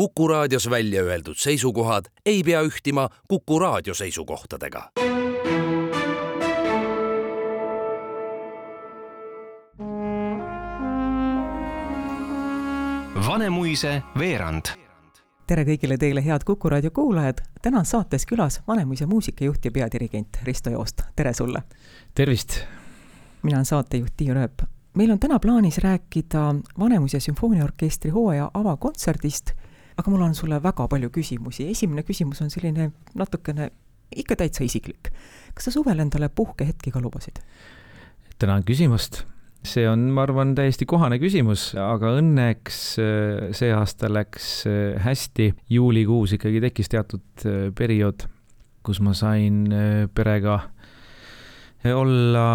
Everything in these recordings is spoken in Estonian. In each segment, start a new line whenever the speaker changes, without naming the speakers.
Kuku raadios välja öeldud seisukohad ei pea ühtima Kuku raadio seisukohtadega.
Vanemuise veerand
tere kõigile teile, head Kuku raadio kuulajad. täna on saates külas Vanemuise muusikajuht ja peadirigent Risto Joost, tere sulle!
tervist!
mina olen saatejuht Tiia Rööp. meil on täna plaanis rääkida Vanemuise sümfooniaorkestri hooaja avakontserdist, aga mul on sulle väga palju küsimusi. esimene küsimus on selline natukene ikka täitsa isiklik. kas sa suvel endale puhkehetki ka lubasid?
tänan küsimast see on, ma arvan, täiesti kohane küsimus, aga õnneks äh, see aasta läks äh, hästi. juulikuus ikkagi tekkis teatud äh, periood, kus ma sain perega olla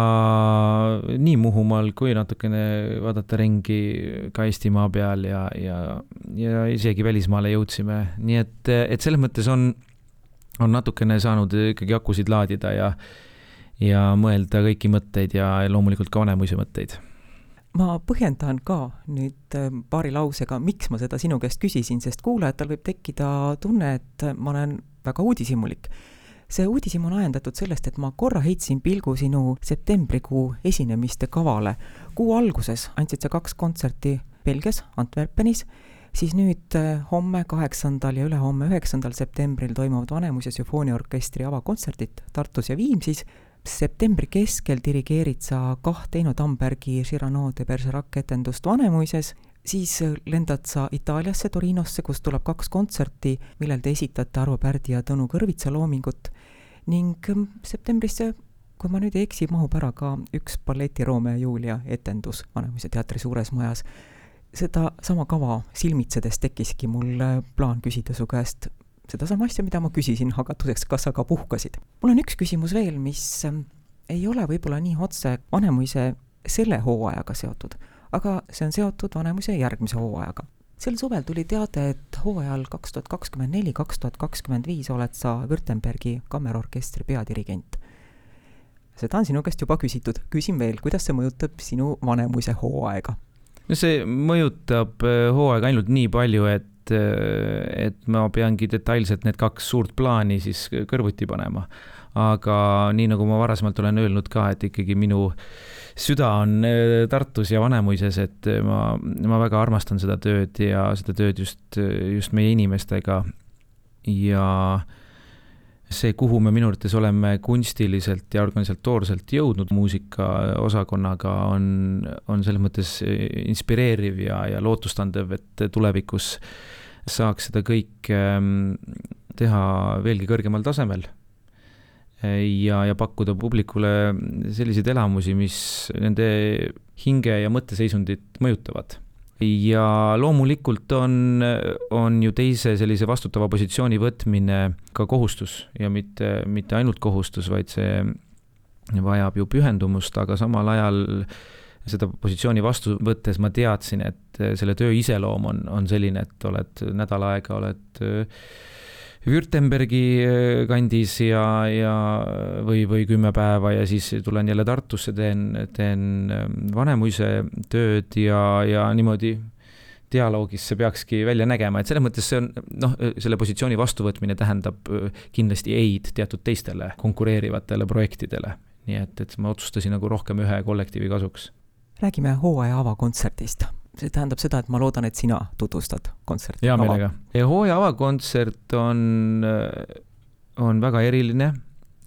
nii Muhumaal kui natukene vaadata ringi ka Eestimaa peal ja, ja, ja isegi välismaale jõudsime, nii et, et selles mõttes on, on natukene saanud ikkagi akusid laadida ja ja mõelda kõiki mõtteid ja loomulikult ka Vanemuise mõtteid
ma põhjendan ka nüüd äh, paari lausega, miks ma seda sinu käest küsisin, sest kuulajatel võib tekkida tunne, et ma olen väga uudishimulik. See uudishimu on ajendatud sellest, et ma korra heitsin pilgu sinu septembrikuu esinemiste kavale. kuu alguses andsid sa kaks kontserti Belgias, Antwerpenis, siis nüüd äh, homme, kaheksandal ja ülehomme, üheksandal septembril toimuvad Vanemuise sümfooniaorkestri avakontserdid Tartus ja Viimsis. Septembri keskel dirigeerid sa kahte Eino Tambergi Cyrano de Bergerac etendust Vanemuises, siis lendad sa Itaaliasse, Torinosse, kus tuleb kaks kontserti, millel te esitate Arvo Pärdi ja Tõnu Kõrvitsa loomingut ning ähm, septembrisse, kui ma nüüd ei eksi, mahub ära ka üks balleti Romeo ja Julia etendus Vanemuise teatri suures majas. seda sama kava silmitsedes tekkiski mul äh, plaan küsida su käest sedasama asja, mida ma küsisin hakatuseks, kas sa ka puhkasid. mul on üks küsimus veel, mis ähm, ei ole võib-olla nii otse Vanemuise selle hooajaga seotud, aga see on seotud Vanemuise järgmise hooajaga. Sel suvel tuli teade, et hooajal kaks tuhat kakskümmend neli, kaks tuhat kakskümmend viis oled sa Württembergi kammerorkestri peadirigent. seda on sinu käest juba küsitud, küsin veel, kuidas see mõjutab sinu Vanemuise hooaega?
no see mõjutab äh, hooaega ainult nii palju, et et, et ma peangi detailselt need kaks suurt plaani siis kõrvuti panema. Aga nii, nagu ma varasemalt olen öelnud ka, et ikkagi minu süda on äh, Tartus ja Vanemuises, et ma, ma väga armastan seda tööd ja seda tööd just, just meie inimestega. ja see, kuhu me minu arvates oleme kunstiliselt ja organisatoorselt jõudnud muusikaosakonnaga, on, on selles mõttes inspireeriv ja, ja lootustandev, et tulevikus äh, saaks seda kõike ähm, teha veelgi kõrgemal tasemel. Ja, ja pakkuda publikule selliseid elamusi, mis nende hinge ja mõtteseisundit mõjutavad. Ja loomulikult on, on ju teise sellise vastutava positsiooni võtmine ka kohustus ja mitte, mitte ainult kohustus, vaid see vajab ju pühendumust, aga samal ajal seda positsiooni vastu võttes ma teadsin, et selle töö iseloom on, on selline, et oled nädal aega, oled Württembergi äh, kandis ja, ja või, või kümme päeva ja siis tulen jälle Tartusse, teen, teen Vanemuise tööd ja, ja niimoodi dialoogis see peakski välja nägema, et selles mõttes see on noh, selle positsiooni vastuvõtmine tähendab kindlasti ei-d teatud teistele konkureerivatele projektidele. nii et, et ma otsustasin nagu rohkem ühe kollektiivi kasuks
räägime hooaja avakontserdist. See tähendab seda, et ma loodan, et sina tutvustad kontserti.
hea meelega. hooaja avakontsert on, on väga eriline,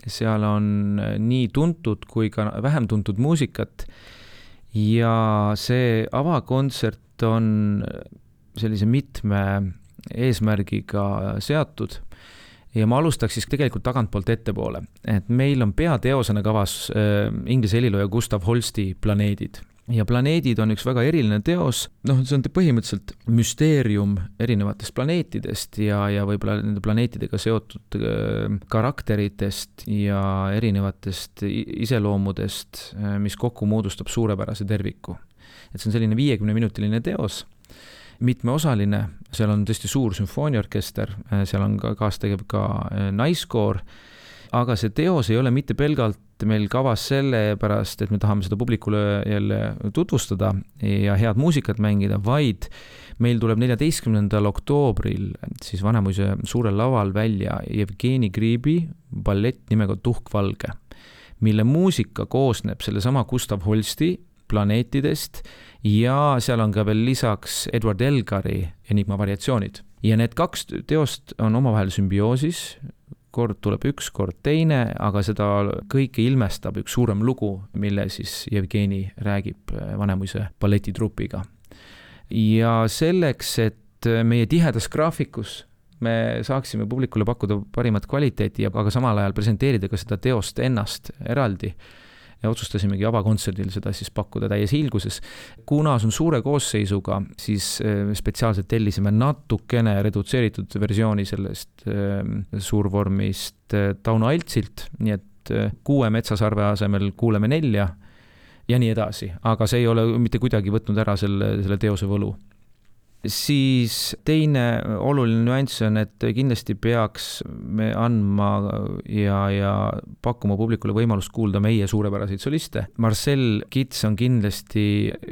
seal on nii tuntud kui ka vähem tuntud muusikat. Ja see avakontsert on sellise mitme eesmärgiga seatud. Ja ma alustaks siis tegelikult tagantpoolt ettepoole, et meil on peateosena kavas äh, inglise helilooja Gustav Holsti Planeedid ja Planeedid on üks väga eriline teos, noh, see on põhimõtteliselt müsteerium erinevatest planeetidest ja, ja võib-olla nende planeetidega seotud äh, karakteritest ja erinevatest iseloomudest, äh, mis kokku moodustab suurepärase terviku. et see on selline viiekümneminutiline teos, mitmeosaline, seal on tõesti suur sümfooniaorkester, äh, seal on ka kaastegev ka naiskoor, aga see teos ei ole mitte pelgalt meil kavas sellepärast, et me tahame seda publikule jälle tutvustada ja head muusikat mängida, vaid meil tuleb neljateistkümnendal oktoobril siis Vanemuise suurel laval välja Jevgeni Griibi ballett nimega Tuhk valge, mille muusika koosneb sellesama Gustav Holsti planeetidest ja seal on ka veel lisaks Edward Elgari Enigma variatsioonid. ja need kaks teost on omavahel sümbioosis, kord tuleb üks, kord teine, aga seda kõike ilmestab üks suurem lugu, mille siis Jevgeni räägib Vanemuise balletitrupiga. ja selleks, et meie tihedas graafikus me saaksime publikule pakkuda parimat kvaliteeti ja aga samal ajal presenteerida ka seda teost ennast eraldi ja otsustasimegi avakontserdil seda siis pakkuda täies hiilguses. kuna see on suure koosseisuga, siis äh, spetsiaalselt tellisime natukene redutseeritud versiooni sellest äh, suurvormist äh, Tauno Altsilt, nii et kuue metsasarve asemel kuuleme nelja ja nii edasi, aga see ei ole mitte kuidagi võtnud ära selle, selle teose võlu siis teine oluline nüanss on, et kindlasti peaks me andma ja, ja pakkuma publikule võimalust kuulda meie suurepäraseid soliste. Marcel Kits on kindlasti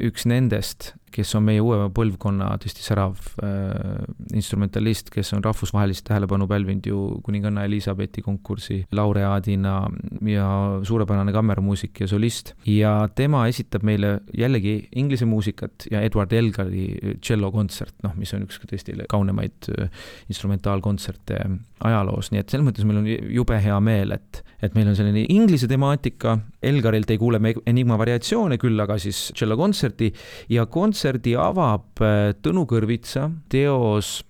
üks nendest, kes on meie uue põlvkonna tõesti särav äh, instrumentalist, kes on rahvusvahelist tähelepanu pälvinud ju kuninganna Elizabethi konkursi laureaadina ja suurepärane kammermuusik ja solist. ja tema esitab meile jällegi inglise muusikat ja Edward Elgari tšellokontsert, noh, mis on üks tõesti kaunemaid äh, instrumentaalkontserte ajaloos, nii et selles mõttes meil on jube hea meel, et, et meil on selline inglise temaatika, Elgarilt ei kuule me Enigma variatsioone, küll aga siis tšellokontserti. Ja kontserdi avab äh, Tõnu Kõrvitsa teos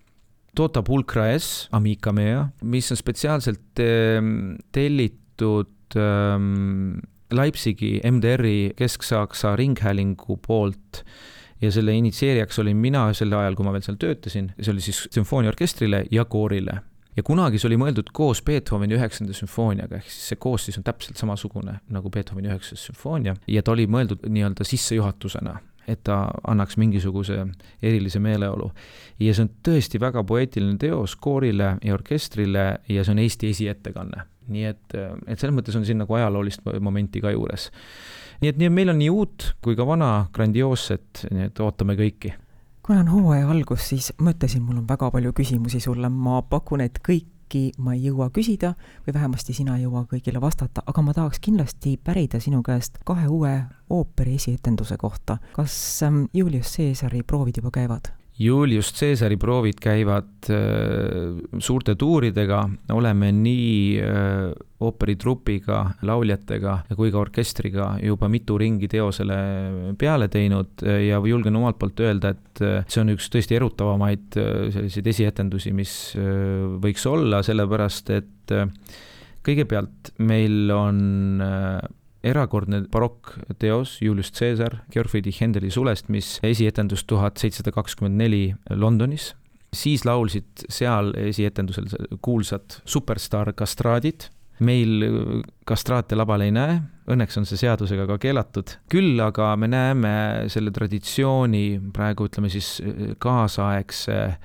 Tota Pulcra S, Amica Mea, mis on spetsiaalselt ähm, tellitud ähm, Leipzigi MDR-i Kesk-Saksa Ringhäälingu poolt. Ja selle initsieerijaks olin mina sel ajal, kui ma veel seal töötasin, see oli siis sümfooniaorkestrile ja koorile. Ja kunagi see oli mõeldud koos Beethoveni üheksanda sümfooniaga, ehk siis see koosseis on täpselt samasugune nagu Beethoveni üheksas sümfoonia. Ja ta oli mõeldud nii-öelda sissejuhatusena, et ta annaks mingisuguse erilise meeleolu. ja see on tõesti väga poeetiline teos koorile ja orkestrile ja see on Eesti esiettekanne. nii et, et selles mõttes on siin nagu ajaloolist momenti ka juures. nii et nii, meil on nii uut kui ka vana grandioosset, nii et ootame kõiki
kuna on hooaja algus, siis mõtlesin, mul on väga palju küsimusi sulle, ma pakun, et kõiki ma ei jõua küsida või vähemasti sina ei jõua kõigile vastata, aga ma tahaks kindlasti pärida sinu käest kahe uue ooperi esietenduse kohta. kas ähm, Julius Caesari proovid juba käivad?
Julius Caesari proovid käivad äh, suurte tuuridega, oleme nii äh, ooperitrupiga, lauljatega kui ka orkestriga juba mitu ringi teosele peale teinud äh, ja julgen omalt poolt öelda, et see on üks tõesti erutavamaid selliseid esietendusi, mis võiks olla, sellepärast et kõigepealt meil on erakordne barokkteos Julius Caesar, Georg Friedrich Händeli sulest, mis esietendus tuhat seitsesada kakskümmend neli Londonis. siis laulsid seal esietendusel kuulsad superstaar kastraadid. meil kastraate labal ei näe, õnneks on see seadusega ka keelatud. küll aga me näeme selle traditsiooni praegu ütleme siis kaasaegse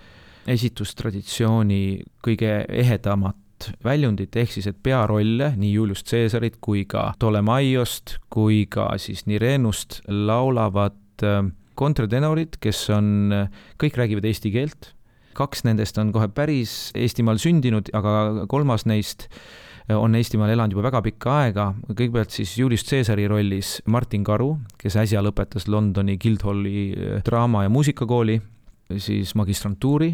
esitustraditsiooni kõige ehedamat erinevat väljundit, ehk siis et pearolle nii Julius Caesarit kui ka Ptolemaiost kui ka siis Nirenust laulavad äh, kontratenorid, kes on, äh, kõik räägivad eesti keelt, kaks nendest on kohe päris Eestimaal sündinud, aga kolmas neist äh, on Eestimaal elanud juba väga pikka aega, kõigepealt siis Julius Caesari rollis Martin Karu, kes äsja lõpetas Londoni Guildhalli draama- ja muusikakooli, siis magistrantuuri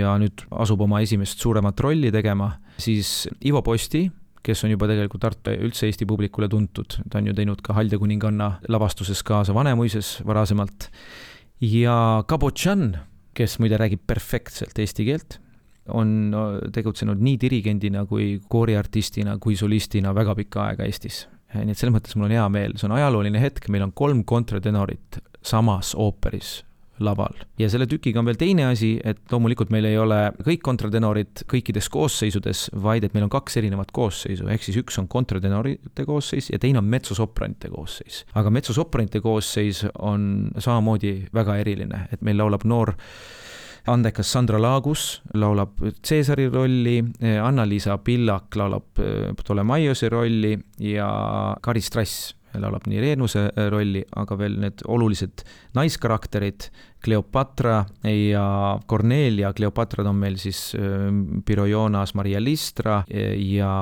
ja nüüd asub oma esimest suuremat rolli tegema siis Ivo Posti, kes on juba tegelikult Tartu üldse Eesti publikule tuntud, ta on ju teinud ka Halja kuninganna lavastuses kaasa Vanemuises varasemalt, ja Kabotšan, kes muide räägib perfektselt eesti keelt, on tegutsenud nii dirigendina kui kooriartistina kui solistina väga pikka aega Eestis. nii et selles mõttes mul on hea meel, see on ajalooline hetk, meil on kolm kontratenorit samas ooperis laval. ja selle tükiga on veel teine asi, et loomulikult meil ei ole kõik kontratenorid kõikides koosseisudes, vaid et meil on kaks erinevat koosseisu, ehk siis üks on kontratenorite koosseis ja teine on metsosopranite koosseis. aga metsosopranite koosseis on samamoodi väga eriline, et meil laulab noor andekas Sandra Laagus laulab Caesari rolli, Anna-Liisa Pillak laulab Ptolemaiose rolli ja Karis Trass laulab nii Reenuse rolli, aga veel need olulised naiskarakterid, Cleopatra ja Cornelia, Cleopatrad on meil siis Pirojonas Maria Listra ja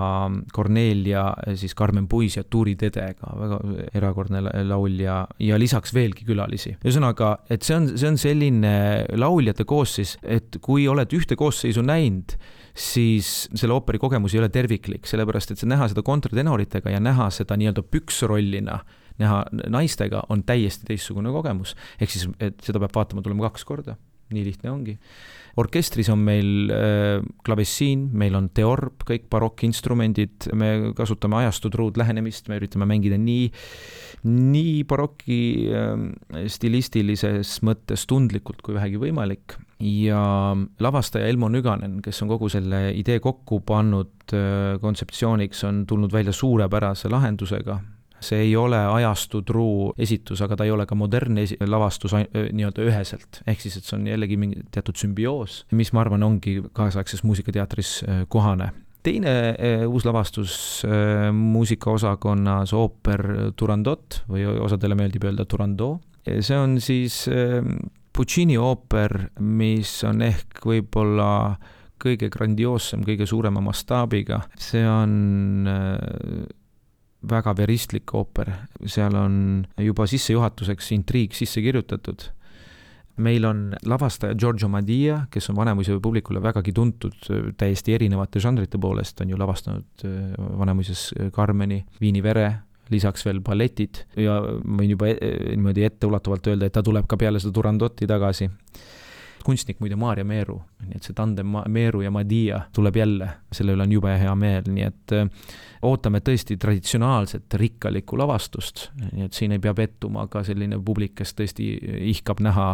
Cornelia siis Carmen Puis ja Tuuri Tedega, väga erakordne laulja ja lisaks veelgi külalisi. ühesõnaga, et see on, see on selline lauljate koosseis, et kui oled ühte koosseisu näinud, siis selle ooperi kogemus ei ole terviklik, sellepärast et näha seda kontratenoritega ja näha seda nii-öelda püksrollina näha naistega on täiesti teistsugune kogemus. ehk siis, et seda peab vaatama tulema kaks korda, nii lihtne ongi. orkestris on meil äh, klavessiin, meil on teorb, kõik barokkinstrumendid, me kasutame ajastutruud lähenemist, me üritame mängida nii, nii baroki äh, stilistilises mõttes tundlikult kui vähegi võimalik ja lavastaja Elmo Nüganen, kes on kogu selle idee kokku pannud äh, kontseptsiooniks, on tulnud välja suurepärase lahendusega, see ei ole ajastutruu esitus, aga ta ei ole ka modernne esi-, lavastus nii-öelda üheselt. ehk siis, et see on jällegi mingi teatud sümbioos, mis ma arvan, ongi kaasaegses muusikateatris kohane teine uus lavastus muusikaosakonnas ooper Turandot või osadele meeldib öelda Turandot. see on siis Puccini ooper, mis on ehk võib-olla kõige grandioossem, kõige suurema mastaabiga, see on väga veristlik ooper, seal on juba sissejuhatuseks intriig sisse kirjutatud. meil on lavastaja Giorgio Madia, kes on Vanemuise publikule vägagi tuntud täiesti erinevate žanrite poolest, on ju lavastanud äh, Vanemuises Carmeni, Viini vere, lisaks veel balletid. Ja võin juba niimoodi etteulatuvalt öelda, et ta tuleb ka peale seda Turandotti tagasi kunstnik muide Maarja Meeru, nii et see tandem Meeru ja Madia tuleb jälle, selle üle on jube hea meel, nii et äh, ootame tõesti traditsionaalset rikkalikku lavastust, nii et siin ei pea pettuma ka selline publik, kes tõesti ihkab näha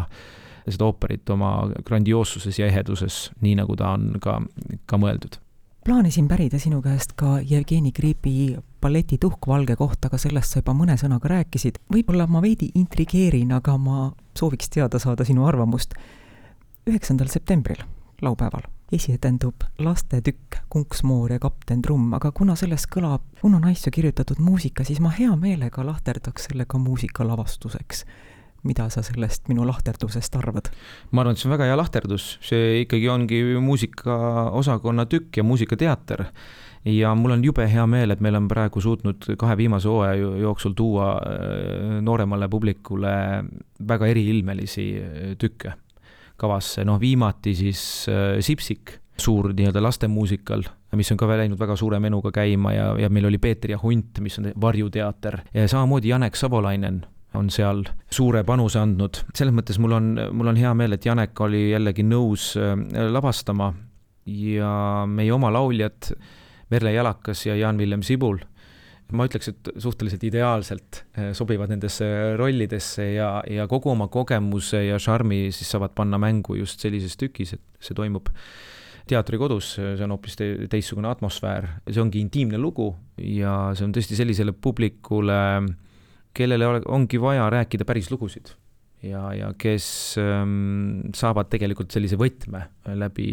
seda ooperit oma grandioossuses ja eheduses, nii nagu ta on ka, ka mõeldud
plaanisin pärida sinu käest ka Jevgeni Gripi balleti Tuhkvalge kohta, aga sellest sa juba mõne sõnaga rääkisid. võib-olla ma veidi intrigeerin, aga ma sooviks teada saada sinu arvamust üheksandal septembril, laupäeval, esietendub lastetükk Kunksmoor ja kapten Trumm, aga kuna sellest kõlab Uno Naissu kirjutatud muusika, siis ma hea meelega lahterdaks selle ka muusikalavastuseks mida sa sellest minu lahterdusest arvad?
ma arvan, et see on väga hea lahterdus, see ikkagi ongi muusikaosakonna tükk ja muusikateater. ja mul on jube hea meel, et meil on praegu suutnud kahe viimase hooaja jooksul tuua äh, nooremale publikule väga eriilmelisi äh, tükke kavasse, noh viimati siis äh, Sipsik, suur nii-öelda lastemuusikal, mis on ka läinud väga suure menuga käima ja, ja meil oli Peeter ja Hunt, mis on varjuteater. Ja samamoodi Janek Savolainen on seal suure panuse andnud. selles mõttes mul on, mul on hea meel, et Janek oli jällegi nõus äh, lavastama. Ja meie oma lauljad Merle Jalakas ja Jaan-Villem Sibul ma ütleks, et suhteliselt ideaalselt eh, sobivad nendesse rollidesse ja, ja kogu oma kogemuse ja šarmi siis saavad panna mängu just sellises tükis, et see toimub teatrikodus, see on hoopis te teistsugune atmosfäär, see ongi intiimne lugu ja see on tõesti sellisele publikule, kellele ongi vaja rääkida päris lugusid ja, ja kes ähm, saavad tegelikult sellise võtme läbi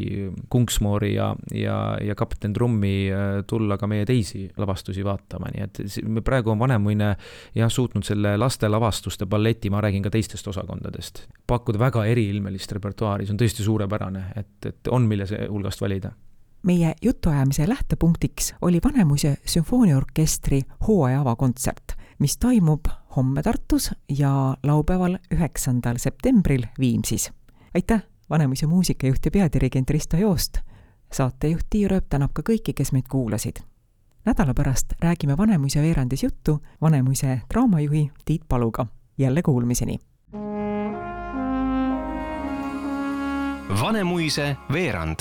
Kunksmoori ja, ja, ja Kapten Trummi äh, tulla ka meie teisi lavastusi vaatama, nii et me praegu on Vanemuine jah, suutnud selle lastelavastuste balleti, ma räägin ka teistest osakondadest, pakkuda väga eriilmelist repertuaari, see on tõesti suurepärane, et, et on, mille hulgast valida.
Meie jutuajamise lähtepunktiks oli Vanemuise sümfooniaorkestri hooaja avakontsert, mis toimub homme Tartus ja laupäeval, üheksandal septembril Viimsis. aitäh, Vanemuise muusikajuht ja peadirigent Risto Joost! saatejuht Tiia Rööp tänab ka kõiki, kes meid kuulasid. nädala pärast räägime Vanemuise veerandis juttu Vanemuise draamajuhi Tiit Paluga. jälle kuulmiseni!
Vanemuise veerand